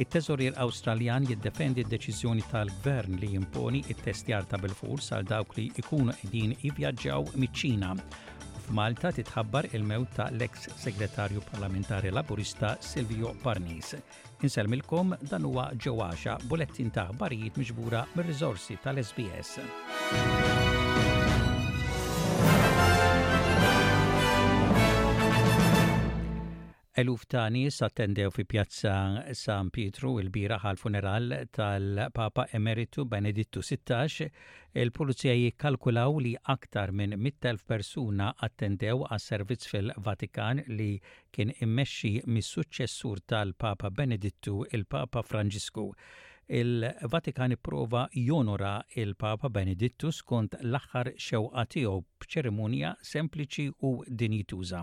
It-Teżorier Awstraljan jiddefendi d-deċiżjoni tal-Gvern li jimponi t-testjar ta' bilfors għal dawk li jkunu qegħdin jivvjaġġaw miċ-Ċina. F'Malta titħabbar il-mewt ta' l-eks Segretarju Parlamentari Laburista Silvio Parnis. Insellmilkom dan huwa ġewwaxa bulettin ta' aħbarijiet miġbura mir-riżorsi tal-SBS. Eluf ta' nies attendew fi Pjazza San Pietru lbieraħ għall-funeral tal-Papa Emeritu Benedittu Sittax. Il-Pulizija jikkalkulaw li aktar minn 100,000 persuna attendew għas-servizz fil-Vatikan li kien immexxi mis-suċċessur tal-Papa Benedittu, il-Papa Franġisku. Il-Vatikan ipprova jonora l-Papa Benedittu skont l-aħħar xewqa tiegħu b'ċerimonja sempliċi u dinjituża.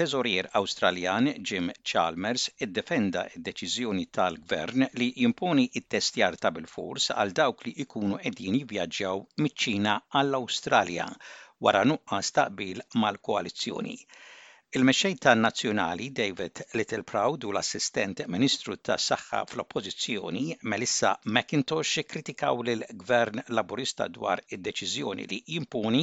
Teżorier Awstraljan Jim Chalmers iddefenda d-deċiżjoni tal-Gvern li jimponi t-testjar ta' bilfors għal dawk li jkunu qegħdin jivvjaġġaw miċ-Ċina għall-Awstralja wara nuqqas ta' qbil mal-koalizzjoni. Il-Mexxej tan-Nazzjonali David Littleproud u l-Assistent Ministru tas-Saħħa fl-Oppożizzjoni Melissa McIntosh ikkritikaw lill-Gvern Laburista dwar id-deċiżjoni li jimponi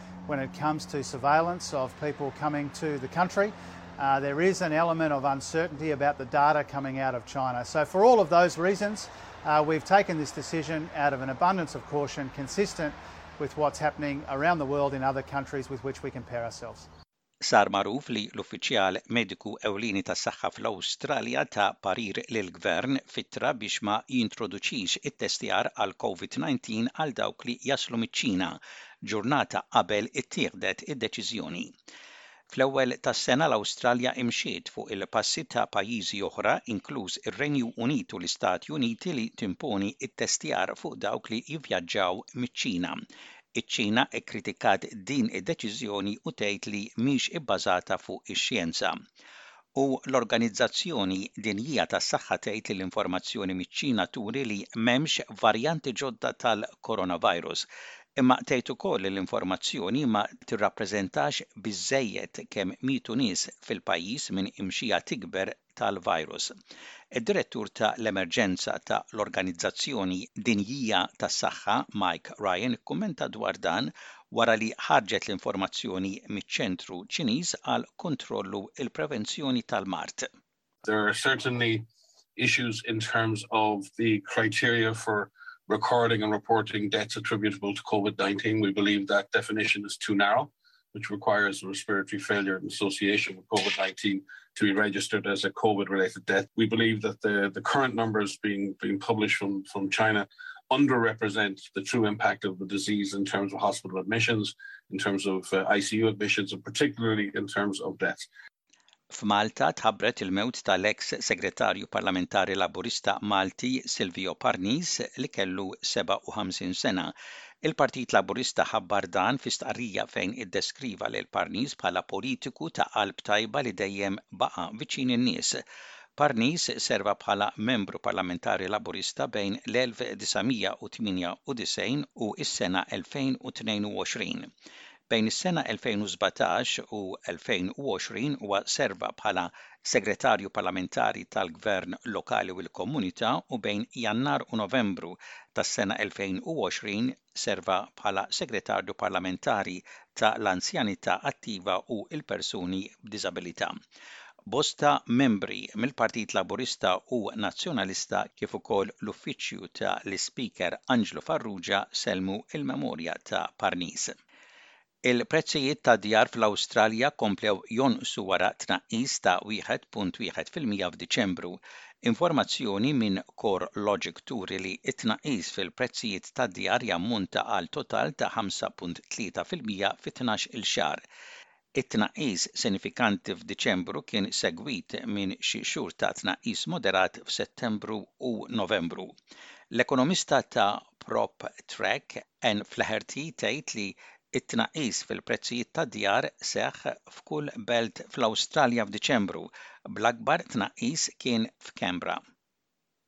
when it comes to surveillance of people coming to the country. Uh, there is an element of uncertainty about the data coming out of China. So, for all of those reasons, Uh, we've taken this decision out of an abundance of caution consistent with what's happening around the world in other countries with which we compare ourselves. Sar magħruf li l-uffiċjal mediku ewlieni tas-saħħa fl-Awstralja ta parir lill-Gvern f'ittra biex ma jintroduċix it-testjar għall-Covid-19 għal dawk li jaslu miċ-Ċina, ġurnata qabel ittieħdet id-deċiżjoni. Fl-ewwel tas-sena l-Awstralja imxiet fuq il-passi ta' pajjiżi oħra, inkluż ir-Renju Unit u l-Istati Uniti li timponi t-testjar fuq dawk li jivvjaġġaw miċ-Ċina, Iċ-Ċina kkritikkat din id-deċiżjoni u tgħid li mhix ibbażata fuq ix-xjenza. U l-Organizzazzjoni Dinjija tas-Saħħa tgħid li l-informazzjoni miċ-Ċina turi li m'hemmx varjanti ġodda tal-coronavirus. Imma tgħid ukoll li l-informazzjoni ma tirrappreżentax biżżejjed kemm mietu nies fil-pajjiż minn imxija tikber tal-virus. Id-Direttur ta' l-Emerġenza ta' l-Organizzazzjoni Dinjija tas-Saħħa, Mike Ryan ikkummenta dwar dan wara li ħarġet l-informazzjoni miċ-Ċentru Ċiniż għal Kontrollu il-Prevenzjoni tal-Mard. There are certainly issues in terms of the criteria for recording and reporting deaths attributable to COVID-19. We believe that definition is too narrow. which requires respiratory failure in association with COVID 19 to be registered as a COVID related death. We believe that the, the current numbers being, being published from, from China underrepresent the true impact of the disease in terms of hospital admissions, in terms of uh, ICU admissions, and particularly in terms of deaths. F'Malta tħabbret il-mewt tal-eks Segretarju Parlamentari Laburista Malti Silvio Parnis li kellu 57 sena. Il-Partit Laburista ħabbar dan fi stqarrija fejn iddeskriva lil Parnis bħala politiku ta' qalb tajba li dejjem baqa' viċin in-nies. Parnis serva bħala Membru Parlamentari Laburista bejn l-1998 u s-sena 2022. Bejn is-sena 2017 u 2020 huwa serva bħala Segretarju Parlamentari tal-Gvern Lokali u l-Komunità u bejn Jannar u Novembru tas-sena 2020 serva bħala Segretarju Parlamentari ta' l-Anzjanità Attiva u l-Persuni b'Diżabilità. Bosta membri mill-Partit Laburista u Nazzjonalista kif ukoll l-Uffiċċju ta' l-Ispeaker Anġlu Farrugia sellmu l-memorja ta' Parnis. Il-prezzijiet tad-djar fl-Awstralja komplew jonqsu wara tnaqqis ta' 1.1 fil-mija f'Diċembru. Informazzjoni minn CoreLogic turi li t-tnaqqis fil-prezzijiet tad-djar jammonta għal total ta' 5.3 fil-mija fi tnax-il xahar. It-tnaqqis sinifikanti f'Diċembru kien segwit minn xi xhur ta' tnaqqis moderat f'Settembru u Novembru. L-ekonomista ta' PropTrack, Anne Flaherty tgħid li t-tnaqqis fil-prezzijiet tad-djar seħħ f'kull belt fl-Awstralja f'Diċembru, bl-akbar tnaqqis kien f'Canberra.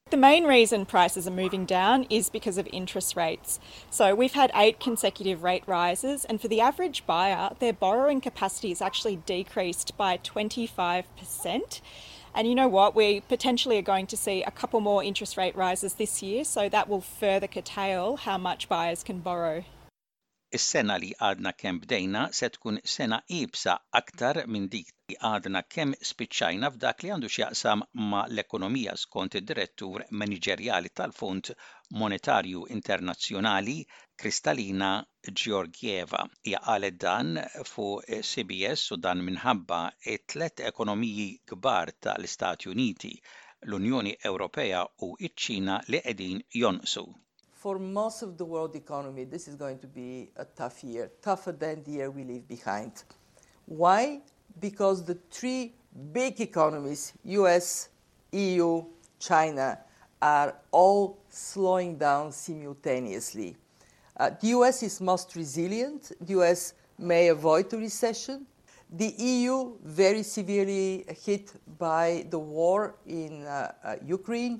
The main reason prices are moving down is because of interest rates. So we've had eight consecutive rate rises, and for the average buyer, their borrowing capacity is actually decreased by 25%. And you know what? We potentially are going to see a couple more interest rate rises this year, so that will further curtail how much buyers can borrow. Is-sena li għadna kemm bdejna se tkun sena iebsa aktar minn dik li għadna kemm spiċċajna f'dak li għandu x'jaqsam ma' l-ekonomija skont id-Direttur Maniġerjali tal-Fond Monetarju Internazzjonali Kristalina Georgieva. Hija qalet dan fuq CBS u dan minħabba t-tliet ekonomiji kbar ta' l-Istati Uniti, l-Unjoni Ewropea u ċ-Ċina li qegħdin jonqsu. For most of the world economy, this is going to be a tough year, tougher than the year we leave behind. Why? because the three big economies, US, EU, China, are all slowing down simultaneously. Uh, the US is most resilient. The US may avoid a recession. The EU, very severely hit by the war in uh, uh, Ukraine.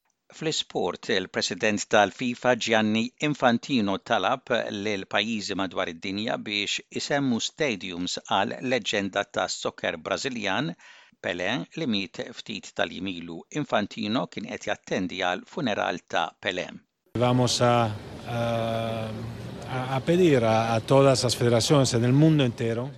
Fl-isport, il-President tal-FIFA Gianni Infantino talab lil pajjiżi madwar id-dinja biex isemmu stadiums għal leġġenda tas-soccer Brażiljan, Pelé, li miet ftit tal-jiem ilu. Infantino kien qed jattendi għal funeral ta' Pelé. Vamos a a pedir a todas as federaciones en el mundo entero.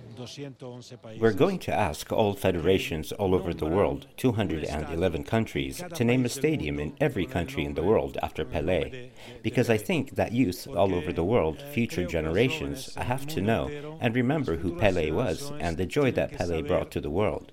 We're going to ask all federations all over the world, 211 countries, to name a stadium in every country in the world after Pelé, because I think that youth all over the world, future generations, have to know and remember who Pelé was and the joy that Pelé brought to the world.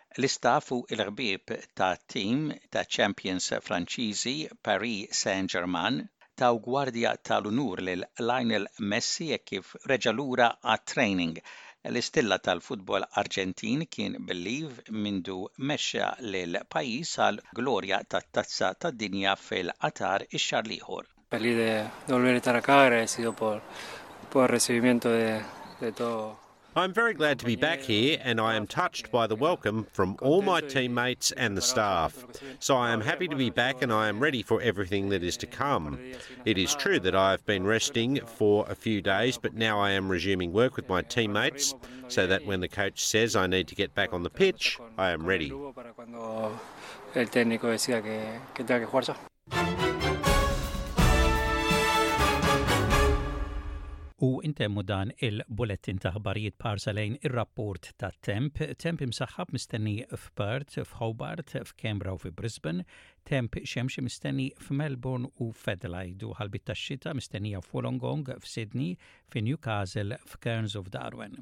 L-istaff u l-ħbieb tat-tim taċ-champions Franċiżi Paris Saint-Germain taw gwardja tal-unur lil Lionel Messi hekk kif reġa' lura għat-training. L-istilla tal-futbol Arġentin kien bil-liv mindu mexxa lill-pajjiż għall-glorja tat-Tazza tad-Dinja fil-Qatar ix-xahar l-ieħor. Feliz de volver a estar acá, agradecido por, por de, de todo. I'm very glad to be back here and I am touched by the welcome from all my teammates and the staff. So I am happy to be back and I am ready for everything that is to come. It is true that I have been resting for a few days, but now I am resuming work with my teammates so that when the coach says I need to get back on the pitch, I am ready. U intemmu dan il-bulletin ta' ħbarijiet parsa lejn ir-rapport ta' temp, temp imsaħħab mistenni f'Perth, f'Hobart, f'Kembra u fi Brisbane, temp xemxi mistenni f'Melbourne u f'Adelaide u ħalbit tax-xita mistennija f'Wolongong, f'Sydney, fi Newcastle, f'Cairns u f'Darwin.